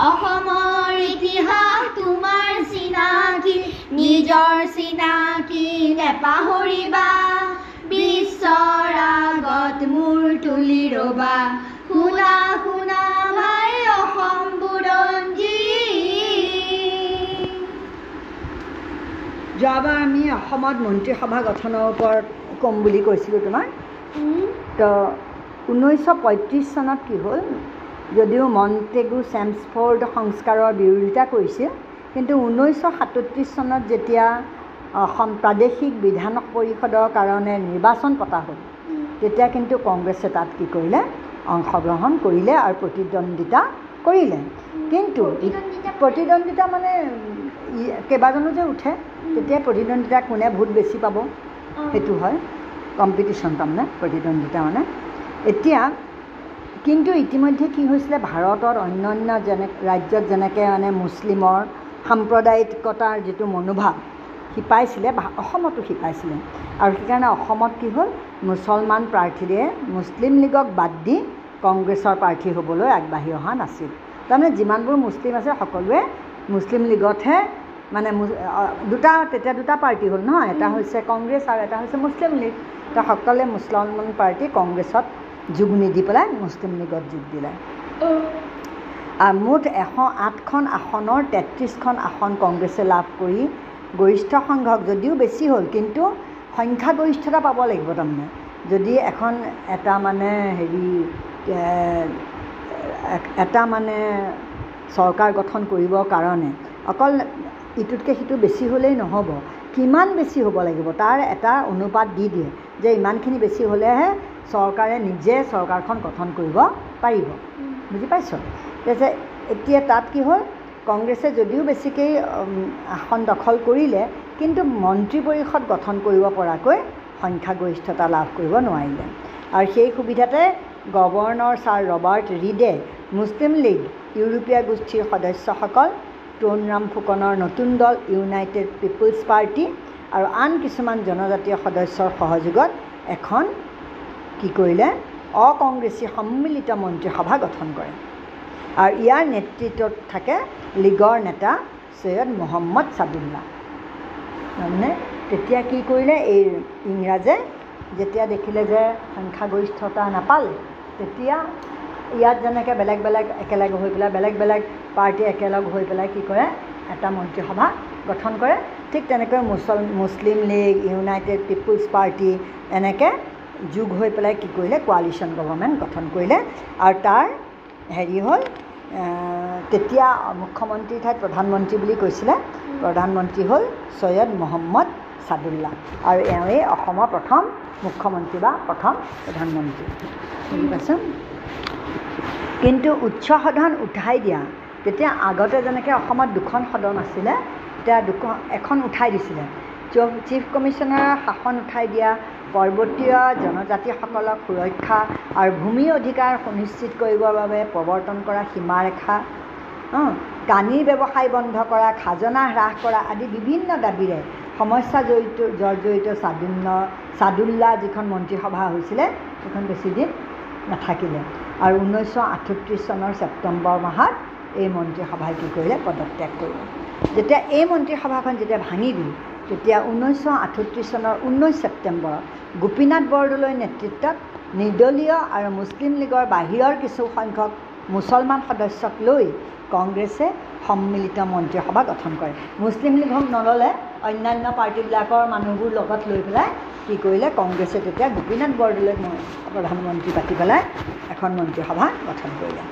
অসমৰ ইতিহাস তোমাৰ চিনাকি নিজৰ চিনাকি নেপাহৰিবা বিশ্বৰ আগত মূৰ তুলি ৰবা। শুনা শুনা ভাই অসম বুৰঞ্জী। যোৱাবাৰ আমি অসমত মন্ত্ৰীসভা গঠনৰ ওপৰত ক'ম বুলি কৈছিলোঁ তোমাক। তো ঊনৈছশ পঁয়ত্ৰিছ চনত কি হ'ল? যদিও মণ্টেগু চেমছফৰ্ড সংস্কাৰৰ বিৰোধিতা কৰিছিল কিন্তু ঊনৈছশ সাতত্ৰিছ চনত যেতিয়া অসম প্ৰাদেশিক বিধান পৰিষদৰ কাৰণে নিৰ্বাচন পতা হ'ল তেতিয়া কিন্তু কংগ্ৰেছে তাত কি কৰিলে? অংশগ্ৰহণ কৰিলে আৰু প্ৰতিদ্বন্দ্বিতা কৰিলে। কিন্তু প্ৰতিদ্বন্দ্বিতা মানে কেইবাজনো যে উঠে তেতিয়া প্ৰতিদ্বন্দ্বিতা কোনে ভোট বেছি পাব? সেইটো হয়। কম্পিটিশ্যন তাৰমানে প্ৰতিদ্বন্দ্বিতা মানে। এতিয়া কিন্তু ইতিমধ্যে কি হৈছিলে ভাৰতত অন্য অন্য যেনে ৰাজ্যত যেনেকৈ মানে মুছলিমৰ সাম্প্ৰদায়িকতাৰ যিটো মনোভাৱ শিপাইছিলে অসমতো শিপাইছিলে। আৰু সেইকাৰণে অসমত কি হ'ল মুছলমান প্ৰাৰ্থীৰে মুছলিম লীগক বাদ দি কংগ্ৰেছৰ প্ৰাৰ্থী হ'বলৈ আগবাঢ়ি অহা নাছিল। তাৰমানে যিমানবোৰ মুছলিম আছে সকলোৱে মুছলিম লীগতহে মানে দুটা তেতিয়া দুটা পাৰ্টি হ'ল নহয় এটা হৈছে কংগ্ৰেছ আৰু এটা হৈছে মুছলিম লীগ। তো সকলোৱে মুছলমান পাৰ্টি কংগ্ৰেছত যোগ নিদি পেলাই মুছলিম লীগত যোগ দিলে। আৰু মুঠ এশ আঠখন আসনৰ তেত্ৰিছখন আসন কংগ্ৰেছে লাভ কৰি গৰিষ্ঠ সংখ্যক যদিও বেছি হ'ল কিন্তু সংখ্যাগৰিষ্ঠতা পাব লাগিব তাৰমানে। যদি এখন এটা মানে হেৰি এটা মানে চৰকাৰ গঠন কৰিবৰ কাৰণে অকল ইটোতকৈ সিটো বেছি হ'লেই নহ'ব কিমান বেছি হ'ব লাগিব তাৰ এটা অনুপাত দি দিয়ে যে ইমানখিনি বেছি হ'লেহে চৰকাৰে নিজে চৰকাৰখন গঠন কৰিব পাৰিব। বুজি পাইছ? তাৰপিছত এতিয়া তাত কি হ'ল? কংগ্ৰেছে যদিও বেছিকৈ আসন দখল কৰিলে কিন্তু মন্ত্ৰী পৰিষদ গঠন কৰিব পৰাকৈ সংখ্যাগৰিষ্ঠতা লাভ কৰিব নোৱাৰিলে। আৰু সেই সুবিধাতে গভৰ্ণৰ ছাৰ ৰবাৰ্ট ৰিডে মুছলিম লীগ ইউৰোপীয় গোষ্ঠীৰ সদস্যসকল তৰুণৰাম ফুকনৰ নতুন দল ইউনাইটেড পিপুলছ পাৰ্টি আৰু আন কিছুমান জনজাতীয় সদস্যৰ সহযোগত এখন কি কৰিলে? অকংগ্ৰেছী সন্মিলিত মন্ত্ৰীসভা গঠন কৰে। আৰু ইয়াৰ নেতৃত্বত থাকে লীগৰ নেতা সৈয়দ মহম্মদ ছাদুল্লাহ। তাৰমানে তেতিয়া কি কৰিলে? এই ইংৰাজে যেতিয়া দেখিলে যে সংখ্যাগৰিষ্ঠতা নাপালে তেতিয়া ইয়াত যেনেকৈ বেলেগ বেলেগ একেলগ হৈ পেলাই বেলেগ বেলেগ পাৰ্টি একেলগ হৈ পেলাই কি কৰে? এটা মন্ত্ৰীসভা গঠন কৰে। ঠিক তেনেকৈ মুছল Muslim League United Peoples Party এনেকৈ যোগ হৈ পেলাই কি কৰিলে কোৱালিশ্যন গভৰ্ণমেণ্ট গঠন কৰিলে। আৰু তাৰ হেৰি হ'ল তেতিয়া মুখ্যমন্ত্ৰীৰ ঠাইত প্ৰধানমন্ত্ৰী বুলি কৈছিলে। প্ৰধানমন্ত্ৰী হ'ল সৈয়দ মহম্মদ ছাদুল্লাহ। আৰু এওঁৱেই অসমৰ প্ৰথম মুখ্যমন্ত্ৰী বা প্ৰথম প্ৰধানমন্ত্ৰী। বুজি পাইছোঁ? কিন্তু উচ্চ সদন উঠাই দিয়া তেতিয়া আগতে যেনেকৈ অসমত দুখন সদন আছিলে এতিয়া দুখন এখন উঠাই দিছিলে। চিফ কমিশ্যনাৰৰ শাসন উঠাই দিয়া পৰ্বতীয় জনজাতিসকলক সুৰক্ষা আৰু ভূমি অধিকাৰ সুনিশ্চিত কৰিবৰ বাবে প্ৰৱৰ্তন কৰা সীমাৰেখা কানিৰ ব্যৱসায় বন্ধ কৰা খাজনা হ্ৰাস কৰা আদি বিভিন্ন দাবীৰে সমস্যা জড়িত জৰ্জৰিত চাদুল্ল চাদুল্লা যিখন মন্ত্ৰীসভা হৈছিলে সেইখন বেছিদিন নাথাকিলে। আৰু ঊনৈছশ আঠত্ৰিছ চনৰ ছেপ্টেম্বৰ মাহত এই মন্ত্ৰীসভাই কি কৰিলে? পদত্যাগ কৰিলে। যেতিয়া এই মন্ত্ৰীসভাখন যেতিয়া ভাঙি দিল তেতিয়া ঊনৈছশ আঠত্ৰিছ চনৰ ঊনৈছ ছেপ্টেম্বৰত গোপীনাথ বৰদলৈৰ নেতৃত্বত নিৰ্দলীয় আৰু মুছলিম লীগৰ বাহিৰৰ কিছু সংখ্যক মুছলমান সদস্যক লৈ কংগ্ৰেছে সন্মিলিত মন্ত্ৰীসভা গঠন কৰে। মুছলিম লীগক নল'লে অন্যান্য পাৰ্টীবিলাকৰ মানুহবোৰ লগত লৈ পেলাই কি কৰিলে কংগ্ৰেছে তেতিয়া গোপীনাথ বৰদলৈক প্ৰধানমন্ত্ৰী পাতি পেলাই এখন মন্ত্ৰীসভা গঠন কৰিলে।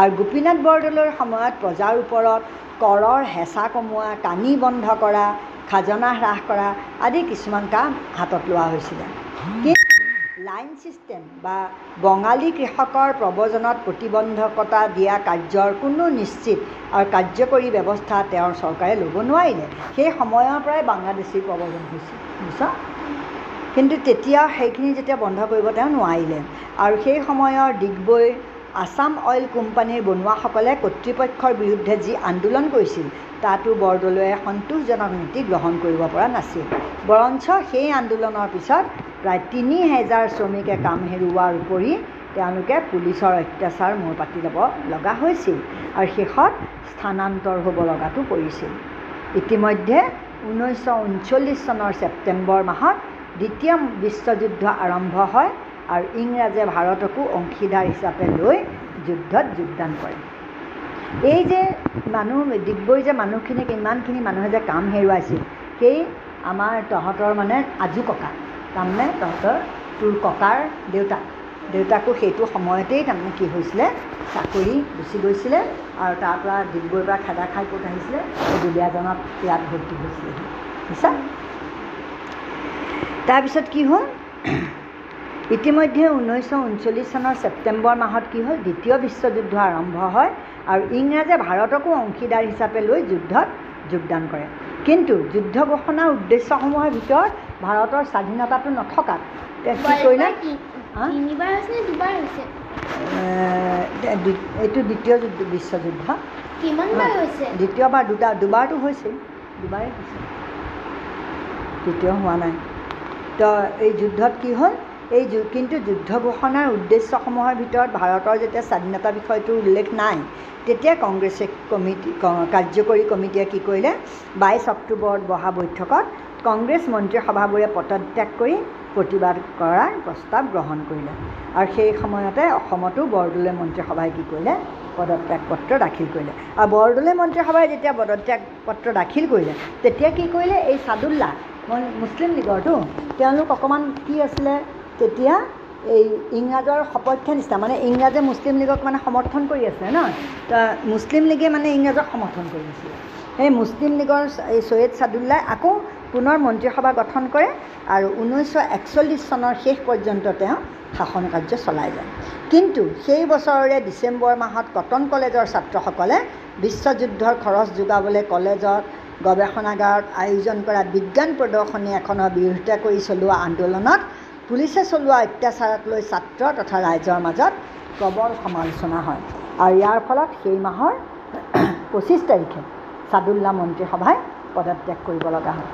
আৰু গোপীনাথ বৰদলৈৰ সময়ত প্ৰজাৰ ওপৰত কৰৰ হেঁচা কমোৱা কানি বন্ধ কৰা খাজনা হ্ৰাস কৰা আদি কিছুমান কাম হাতত লোৱা হৈছিলে। কিন্তু লাইন ছিষ্টেম বা বঙালী কৃষকৰ প্ৰব্ৰজনত প্ৰতিবন্ধকতা দিয়া কাৰ্যৰ কোনো নিশ্চিত আৰু কাৰ্যকৰী ব্যৱস্থা তেওঁৰ চৰকাৰে ল'ব নোৱাৰিলে সেই সময়ৰ পৰাই বাংলাদেশীৰ প্ৰব্ৰজন হৈছিল বুজিছ? কিন্তু তেতিয়া সেইখিনি যেতিয়া বন্ধ কৰিব তেওঁ নোৱাৰিলে। আৰু সেই সময়ৰ ডিগবৈ আছাম অইল কোম্পানীৰ বনুৱাসকলে কৰ্তৃপক্ষৰ বিৰুদ্ধে যি আন্দোলন কৰিছিল তাতো বৰদলৈয়ে সন্তোষজনক নীতি গ্ৰহণ কৰিব পৰা নাছিল। বৰঞ্চ সেই আন্দোলনৰ পিছত প্ৰায় তিনি হেজাৰ শ্ৰমিকে কাম হেৰুওৱাৰ উপৰি তেওঁলোকে পুলিচৰ অত্যাচাৰ মূৰ পাতি ল'ব লগা হৈছিল আৰু শেষত স্থানান্তৰ হ'ব লগাটো পৰিছিল। ইতিমধ্যে ঊনৈছশ ঊনচল্লিছ চনৰ ছেপ্টেম্বৰ মাহত দ্বিতীয় বিশ্বযুদ্ধ আৰম্ভ হয় আৰু ইংৰাজে ভাৰতকো অংশীদাৰ হিচাপে লৈ যুদ্ধত যোগদান কৰে। এই যে মানুহ ডিগবৈ যে মানুহখিনিক ইমানখিনি মানুহে যে কাম হেৰুৱাইছিল সেই আমাৰ তহঁতৰ মানে আজু ককা তাৰমানে তহঁতৰ তোৰ ককাৰ দেউতাক দেউতাকো সেইটো সময়তেই তাৰমানে কি হৈছিলে চাকৰি গুচি গৈছিলে আৰু তাৰ পৰা ডিগবৈৰ পৰা খেদা খাই ক'ত আহিছিলে দুলীয়াজনত ইয়াত ভৰ্তি হৈছিলে বুজিছা? তাৰপিছত কি হ'ল? ইতিমধ্যে ঊনৈছশ ঊনচল্লিছ চনৰ ছেপ্টেম্বৰ মাহত কি হ'ল দ্বিতীয় বিশ্বযুদ্ধ আৰম্ভ হয় আৰু ইংৰাজে ভাৰতকো অংশীদাৰ হিচাপে লৈ যুদ্ধত যোগদান কৰে। কিন্তু যুদ্ধ ঘোষণাৰ উদ্দেশ্যসমূহৰ ভিতৰত ভাৰতৰ স্বাধীনতাটো নথকাত কি কৰিলে? এইটো দ্বিতীয় যুদ্ধ বিশ্বযুদ্ধ। দ্বিতীয়বাৰ দুটা দুবাৰটো হৈছিল। দুবাৰেই হৈছে তৃতীয় হোৱা নাই। তো এই যুদ্ধত কি হ'ল? এই যু কিন্তু যুদ্ধ ঘোষণাৰ উদ্দেশ্যসমূহৰ ভিতৰত ভাৰতৰ যেতিয়া স্বাধীনতা বিষয়টোৰ উল্লেখ নাই তেতিয়া কংগ্ৰেছে কমিটি কাৰ্যকৰী কমিটিয়ে কি কৰিলে বাইছ অক্টোবৰত বহা বৈঠকত কংগ্ৰেছ মন্ত্ৰীসভাবোৰে পদত্যাগ কৰি প্ৰতিবাদ কৰাৰ প্ৰস্তাৱ গ্ৰহণ কৰিলে। আৰু সেই সময়তে অসমতো বৰদলৈ মন্ত্ৰীসভাই কি কৰিলে পদত্যাগ পত্ৰ দাখিল কৰিলে। আৰু বৰদলৈ মন্ত্ৰীসভাই যেতিয়া পদত্যাগ পত্ৰ দাখিল কৰিলে তেতিয়া কি কৰিলে এই চাদুল্লা মই মুছলিম লীগৰটো তেওঁলোক অকণমান কি আছিলে তেতিয়া এই ইংৰাজৰ সপক্ষে নিচিনা মানে ইংৰাজে মুছলিম লীগক মানে সমৰ্থন কৰি আছিলে ন? মুছলিম লীগে মানে ইংৰাজক সমৰ্থন কৰি আছিলে। সেই মুছলিম লীগৰ এই চৈয়দ চাদুল্লাই আকৌ পুনৰ মন্ত্ৰীসভা গঠন কৰে আৰু ঊনৈছশ একচল্লিছ চনৰ শেষ পৰ্যন্ত তেওঁ শাসন কাৰ্য চলাই যায়। কিন্তু সেই বছৰৰে ডিচেম্বৰ মাহত কটন কলেজৰ ছাত্ৰসকলে বিশ্বযুদ্ধৰ খৰচ যোগাবলৈ কলেজত গৱেষণাগাৰত আয়োজন কৰা বিজ্ঞান প্ৰদৰ্শনী এখনৰ বিৰোধিতা কৰি চলোৱা আন্দোলনত পুলিচে চলোৱা অত্যাচাৰক লৈ ছাত্ৰ তথা ৰাইজৰ মাজত প্ৰবল সমালোচনা হয়। আৰু ইয়াৰ ফলত সেই মাহৰ পঁচিছ তাৰিখে চাদুল্লা মন্ত্ৰীসভাই পদত্যাগ কৰিব লগা হয়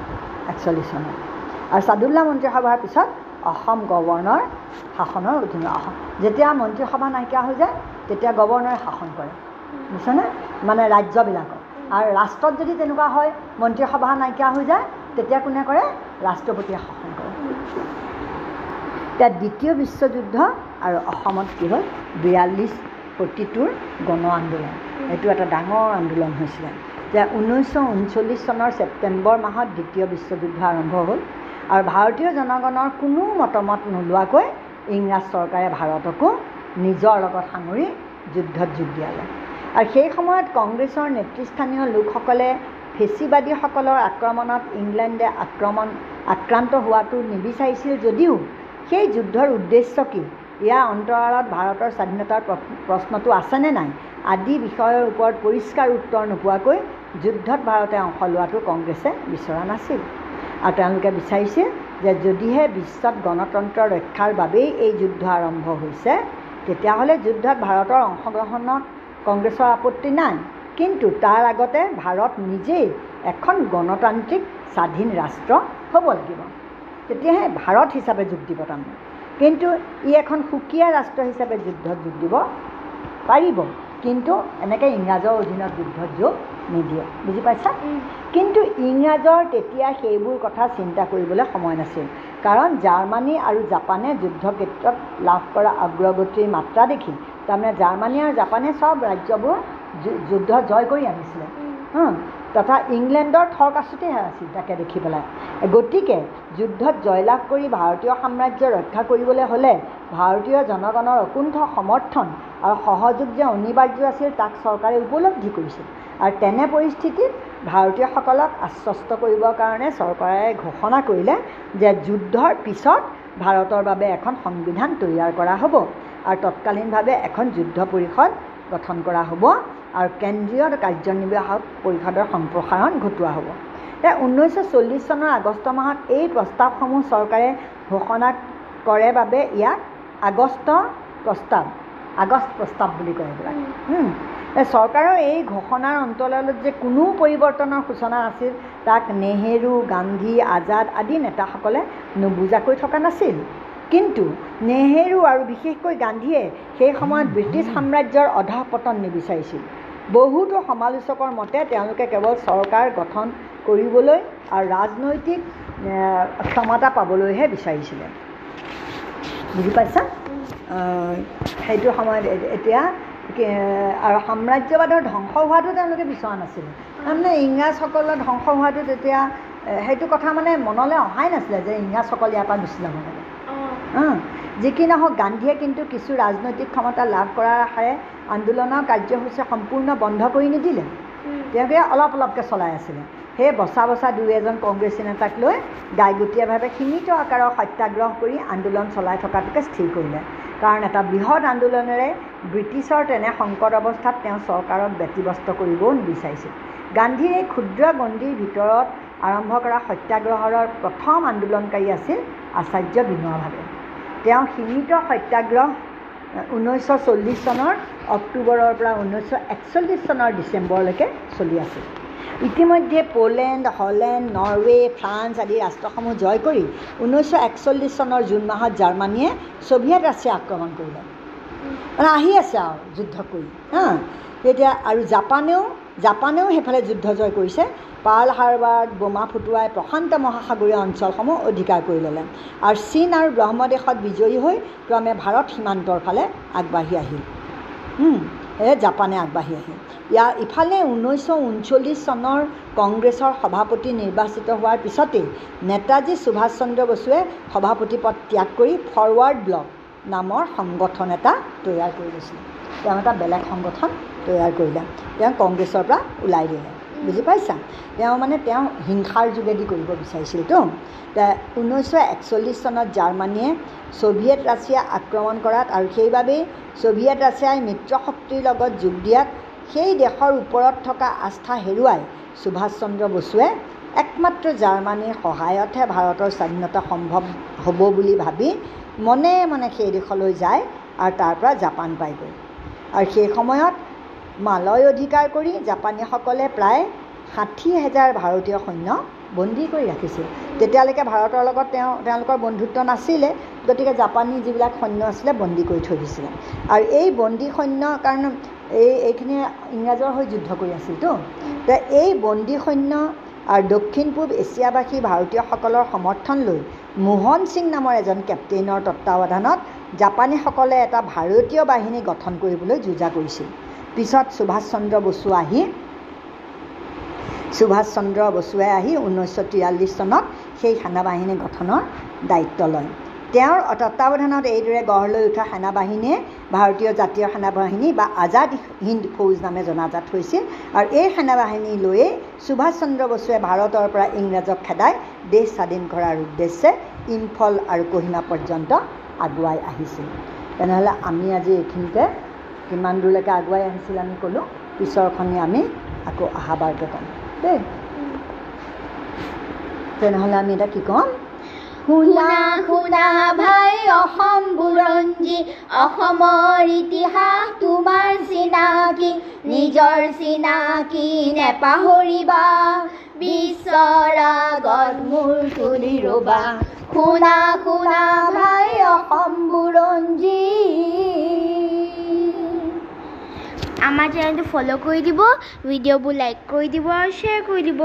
একচল্লিছ চনত। আৰু চাদুল্লা মন্ত্ৰীসভাৰ পিছত অসম গৱৰ্ণৰ শাসনৰ অধীনত অসম যেতিয়া মন্ত্ৰীসভা নাইকিয়া হৈ যায় তেতিয়া গৱৰ্ণৰে শাসন কৰে। বুজিছেনে মানে ৰাজ্যবিলাকত। আৰু ৰাষ্ট্ৰত যদি তেনেকুৱা হয় মন্ত্ৰীসভা নাইকিয়া হৈ যায় তেতিয়া কোনে কৰে? ৰাষ্ট্ৰপতিয়ে শাসন কৰে। এতিয়া দ্বিতীয় বিশ্বযুদ্ধ আৰু অসমত কি হ'ল? বিয়াল্লিছ প্ৰতিটোৰ গণ আন্দোলন। এইটো এটা ডাঙৰ আন্দোলন হৈছিলে। যে ঊনৈছশ ঊনচল্লিছ চনৰ ছেপ্টেম্বৰ মাহত দ্বিতীয় বিশ্বযুদ্ধ আৰম্ভ হ'ল আৰু ভাৰতীয় জনগণৰ কোনো মতামত নোলোৱাকৈ ইংৰাজ চৰকাৰে ভাৰতকো নিজৰ লগত সাঙুৰি যুদ্ধত যোগ দিয়ালে। আৰু সেই সময়ত কংগ্ৰেছৰ নেতৃস্থানীয় লোকসকলে ফেচিবাদীসকলৰ আক্ৰমণত ইংলেণ্ডে আক্ৰমণ আক্ৰান্ত হোৱাটো নিবিচাৰিছিল যদিও সেই যুদ্ধৰ উদ্দেশ্য কি? ইয়াৰ অন্তৰালত ভাৰতৰ স্বাধীনতাৰ প্ৰ- প্ৰশ্নটো আছেনে নাই? আদি বিষয়ৰ ওপৰত পৰিষ্কাৰ উত্তৰ নোপোৱাকৈ যুদ্ধত ভাৰতে অংশ লোৱাটো কংগ্ৰেছে বিচৰা নাছিল। আৰু তেওঁলোকে বিচাৰিছিল যে যদিহে বিশ্বত গণতন্ত্ৰ ৰক্ষাৰ বাবেই এই যুদ্ধ আৰম্ভ হৈছে তেতিয়াহ'লে যুদ্ধত ভাৰতৰ অংশগ্ৰহণত কংগ্ৰেছৰ আপত্তি নাই। কিন্তু তাৰ আগতে ভাৰত নিজেই এখন গণতান্ত্ৰিক স্বাধীন ৰাষ্ট্ৰ হ'ব লাগিব। তেতিয়াহে ভাৰত হিচাপে যোগ দিব তাৰমানে। কিন্তু ই এখন সুকীয়া ৰাষ্ট্ৰ হিচাপে যুদ্ধত যোগ দিব পাৰিব। কিন্তু এনেকৈ ইংৰাজৰ অধীনত যুদ্ধত যোগ নিদিয়ে। বুজি পাইছা? কিন্তু ইংৰাজৰ তেতিয়া সেইবোৰ কথা চিন্তা কৰিবলৈ সময় নাছিল। কাৰণ জাৰ্মানী আৰু জাপানে যুদ্ধ ক্ষেত্ৰত লাভ কৰা অগ্ৰগতিৰ মাত্ৰা দেখি তাৰমানে জাৰ্মানী আৰু জাপানে চব ৰাজ্যবোৰ যুদ্ধ জয় কৰি আনিছিলে। তথা ইংলেণ্ডৰ থৰ কাছুতেহে আছিল তাকে দেখি পেলাই। গতিকে যুদ্ধত জয়লাভ কৰি ভাৰতীয় সাম্ৰাজ্য ৰক্ষা কৰিবলৈ হ'লে ভাৰতীয় জনগণৰ অকুণ্ঠ সমৰ্থন আৰু সহযোগ যে অনিবাৰ্য আছিল তাক চৰকাৰে উপলব্ধি কৰিছিল। আৰু তেনে পৰিস্থিতিত ভাৰতীয়সকলক আশ্বস্ত কৰিবৰ কাৰণে চৰকাৰে ঘোষণা কৰিলে যে যুদ্ধৰ পিছত ভাৰতৰ বাবে এখন সংবিধান তৈয়াৰ কৰা হ'ব আৰু তৎকালীনভাৱে এখন যুদ্ধ পৰিষদ গঠন কৰা হ'ব। আৰু কেন্দ্ৰীয় কাৰ্যনিৰ্বাহক পৰিষদৰ সম্প্ৰসাৰণ ঘটোৱা হ'ব। এতিয়া ঊনৈছশ চল্লিছ চনৰ আগষ্ট মাহত এই প্ৰস্তাৱসমূহ চৰকাৰে ঘোষণা কৰে বাবে ইয়াক আগষ্ট প্ৰস্তাৱ আগষ্ট প্ৰস্তাৱ বুলি কয় এইবিলাক। চৰকাৰৰ এই ঘোষণাৰ অন্তৰালত যে কোনো পৰিৱৰ্তনৰ সূচনা আছিল তাক নেহেৰু গান্ধী আজাদ আদি নেতাসকলে নুবুজাকৈ থকা নাছিল। কিন্তু নেহেৰু আৰু বিশেষকৈ গান্ধীয়ে সেই সময়ত ব্ৰিটিছ সাম্ৰাজ্যৰ অধঃপতন নিবিচাৰিছিল। বহুতো সমালোচকৰ মতে তেওঁলোকে কেৱল চৰকাৰ গঠন কৰিবলৈ আৰু ৰাজনৈতিক ক্ষমতা পাবলৈহে বিচাৰিছিলে। বুজি পাইছা? সেইটো সময়ত এতিয়া আৰু সাম্ৰাজ্যবাদৰ ধ্বংস হোৱাটো তেওঁলোকে বিচৰা নাছিলে। তাৰমানে ইংৰাজসকলৰ ধ্বংস হোৱাটো তেতিয়া সেইটো কথা মানে মনলৈ অহাই নাছিলে যে ইংৰাজসকল ইয়াৰ পৰা গুচি যাব লাগে। যি কি নহওক গান্ধীয়ে কিন্তু কিছু ৰাজনৈতিক ক্ষমতা লাভ কৰাৰ আশাৰে আন্দোলনৰ কাৰ্যসূচী সম্পূৰ্ণ বন্ধ কৰি নিদিলে। তেওঁলোকে অলপ অলপকৈ চলাই আছিলে। সেই বচা বচা দুই এজন কংগ্ৰেছী নেতাক লৈ গাইগুটীয়াভাৱে সীমিত আকাৰৰ সত্যাগ্ৰহ কৰি আন্দোলন চলাই থকাটোকে স্থিৰ কৰিলে। কাৰণ এটা বৃহৎ আন্দোলনেৰে ব্ৰিটিছৰ তেনে সংকট অৱস্থাত তেওঁ চৰকাৰক ব্যতিব্যস্ত কৰিবও নিবিচাৰিছিল। গান্ধীৰ এই ক্ষুদ্ৰ গণ্ডিৰ ভিতৰত আৰম্ভ কৰা সত্যাগ্ৰহৰ প্ৰথম আন্দোলনকাৰী আছিল আচাৰ্য বিনোৱা ভাৱে তেওঁ সীমিত সত্যাগ্ৰহ ঊনৈছশ চল্লিছ চনৰ অক্টোবৰৰ পৰা ঊনৈছশ একচল্লিছ চনৰ ডিচেম্বৰলৈকে চলি আছিল ইতিমধ্যে পলেণ্ড হলেণ্ড নৰৱে' ফ্ৰান্স আদি ৰাষ্ট্ৰসমূহ জয় কৰি ঊনৈছশ একচল্লিছ চনৰ জুন মাহত জাৰ্মানীয়ে ছোভিয়েট ৰাছিয়া আক্ৰমণ কৰিলে। মানে আহি আছে আৰু যুদ্ধ কৰি হা? এতিয়া আৰু জাপানেও জাপানেও সেইফালে যুদ্ধ জয় কৰিছে। পাৰ্ল হাৰ্বাৰত বোমা ফুটুৱাই প্ৰশান্ত মহাসাগৰীয় অঞ্চলসমূহ অধিকাৰ কৰি ল'লে। আৰু চীন আৰু ব্ৰহ্মদেশত বিজয়ী হৈ ক্ৰমে ভাৰত সীমান্তৰ ফালে আগবাঢ়ি আহিল। এই জাপানে আগবাঢ়ি আহিল। ইয়াৰ ইফালে ঊনৈছশ ঊনচল্লিছ চনৰ কংগ্ৰেছৰ সভাপতি নিৰ্বাচিত হোৱাৰ পিছতেই নেতাজী সুভাষ চন্দ্ৰ বসুৱে সভাপতি পদ ত্যাগ কৰি ফৰৱাৰ্ড ব্লক নামৰ সংগঠন এটা তৈয়াৰ কৰি লৈছিলে। তেওঁ এটা বেলেগ সংগঠন তৈয়াৰ কৰিলে। তেওঁ কংগ্ৰেছৰ পৰা ওলাই দিলে। বুজি পাইছা? তেওঁ মানে তেওঁ হিংসাৰ যোগেদি কৰিব বিচাৰিছিলতো। ঊনৈছশ একচল্লিছ চনত জাৰ্মানীয়ে ছভিয়েট ৰাছিয়া আক্ৰমণ কৰাত আৰু সেইবাবেই ছভিয়েট ৰাছিয়াই মিত্ৰশক্তিৰ লগত যোগ দিয়াত সেই দেশৰ ওপৰত থকা আস্থা হেৰুৱাই সুভাষ চন্দ্ৰ বসুৱে একমাত্ৰ জাৰ্মানীৰ সহায়তহে ভাৰতৰ স্বাধীনতা সম্ভৱ হ'ব বুলি ভাবি মনে মনে সেই দেশলৈ যায় আৰু তাৰ পৰা জাপান পায়গৈ। আৰু সেই সময়ত মালয় অধিকাৰ কৰি জাপানীসকলে প্ৰায় ষাঠি হেজাৰ ভাৰতীয় সৈন্য বন্দী কৰি ৰাখিছিল। তেতিয়ালৈকে ভাৰতৰ লগত তেওঁ তেওঁলোকৰ বন্ধুত্ব নাছিলে গতিকে জাপানী যিবিলাক সৈন্য আছিলে বন্দী কৰি থৈ দিছিলে। আৰু এই বন্দী সৈন্য কাৰণে এই এইখিনি ইংৰাজৰ হৈ যুদ্ধ কৰি আছিলতো এই বন্দী সৈন্য আৰু দক্ষিণ পূব এছিয়াবাসী ভাৰতীয়সকলৰ সমৰ্থন লৈ মোহন সিং নামৰ এজন কেপ্টেইনৰ তত্বাৱধানত জাপানীসকলে এটা ভাৰতীয় বাহিনী গঠন কৰিবলৈ যোজা কৰিছিল। পিছত সুভাষ চন্দ্ৰ বসু আহি সুভাষ চন্দ্ৰ বসুৱে আহি ঊনৈছশ তিৰাল্লিছ চনত সেই সেনাবাহিনী গঠনৰ দায়িত্ব লয়। তেওঁৰ তত্বাৱধানত এইদৰে গঢ় লৈ উঠা সেনাবাহিনীয়ে ভাৰতীয় জাতীয় সেনাবাহিনী বা আজাদ হিন্দ ফৌজ নামে জনাজাত হৈছিল। আৰু এই সেনাবাহিনী লৈয়ে সুভাষ চন্দ্ৰ বসুৱে ভাৰতৰ পৰা ইংৰাজক খেদাই দেশ স্বাধীন কৰাৰ উদ্দেশ্যে ইম্ফল আৰু কহিমা পৰ্যন্ত আগুৱাই আহিছিল। তেনেহ'লে আমি আজি এইখিনিতে কিমান দূৰলৈকে আগুৱাই আহিছিল আমি ক'লোঁ। পিছৰখনি আমি আকৌ অহাবাৰকৈ ক'ম। দেই। তেনেহ'লে আমি এতিয়া কি ক'ম? শুনা শুনা অসমৰ ইতিহাস তোমাৰ চিনাকি নিজৰ চিনাকি নেপাহৰিবা। বিশ্বৰ আগত মূৰ তুলি ৰ'বা। শুনা শুনা ভাই অসম বুৰঞ্জী। আমাৰ চেনেলটো ফ'ল' কৰি দিব ভিডিঅ'বোৰ লাইক কৰি দিব আৰু শ্বেয়াৰ কৰি দিব।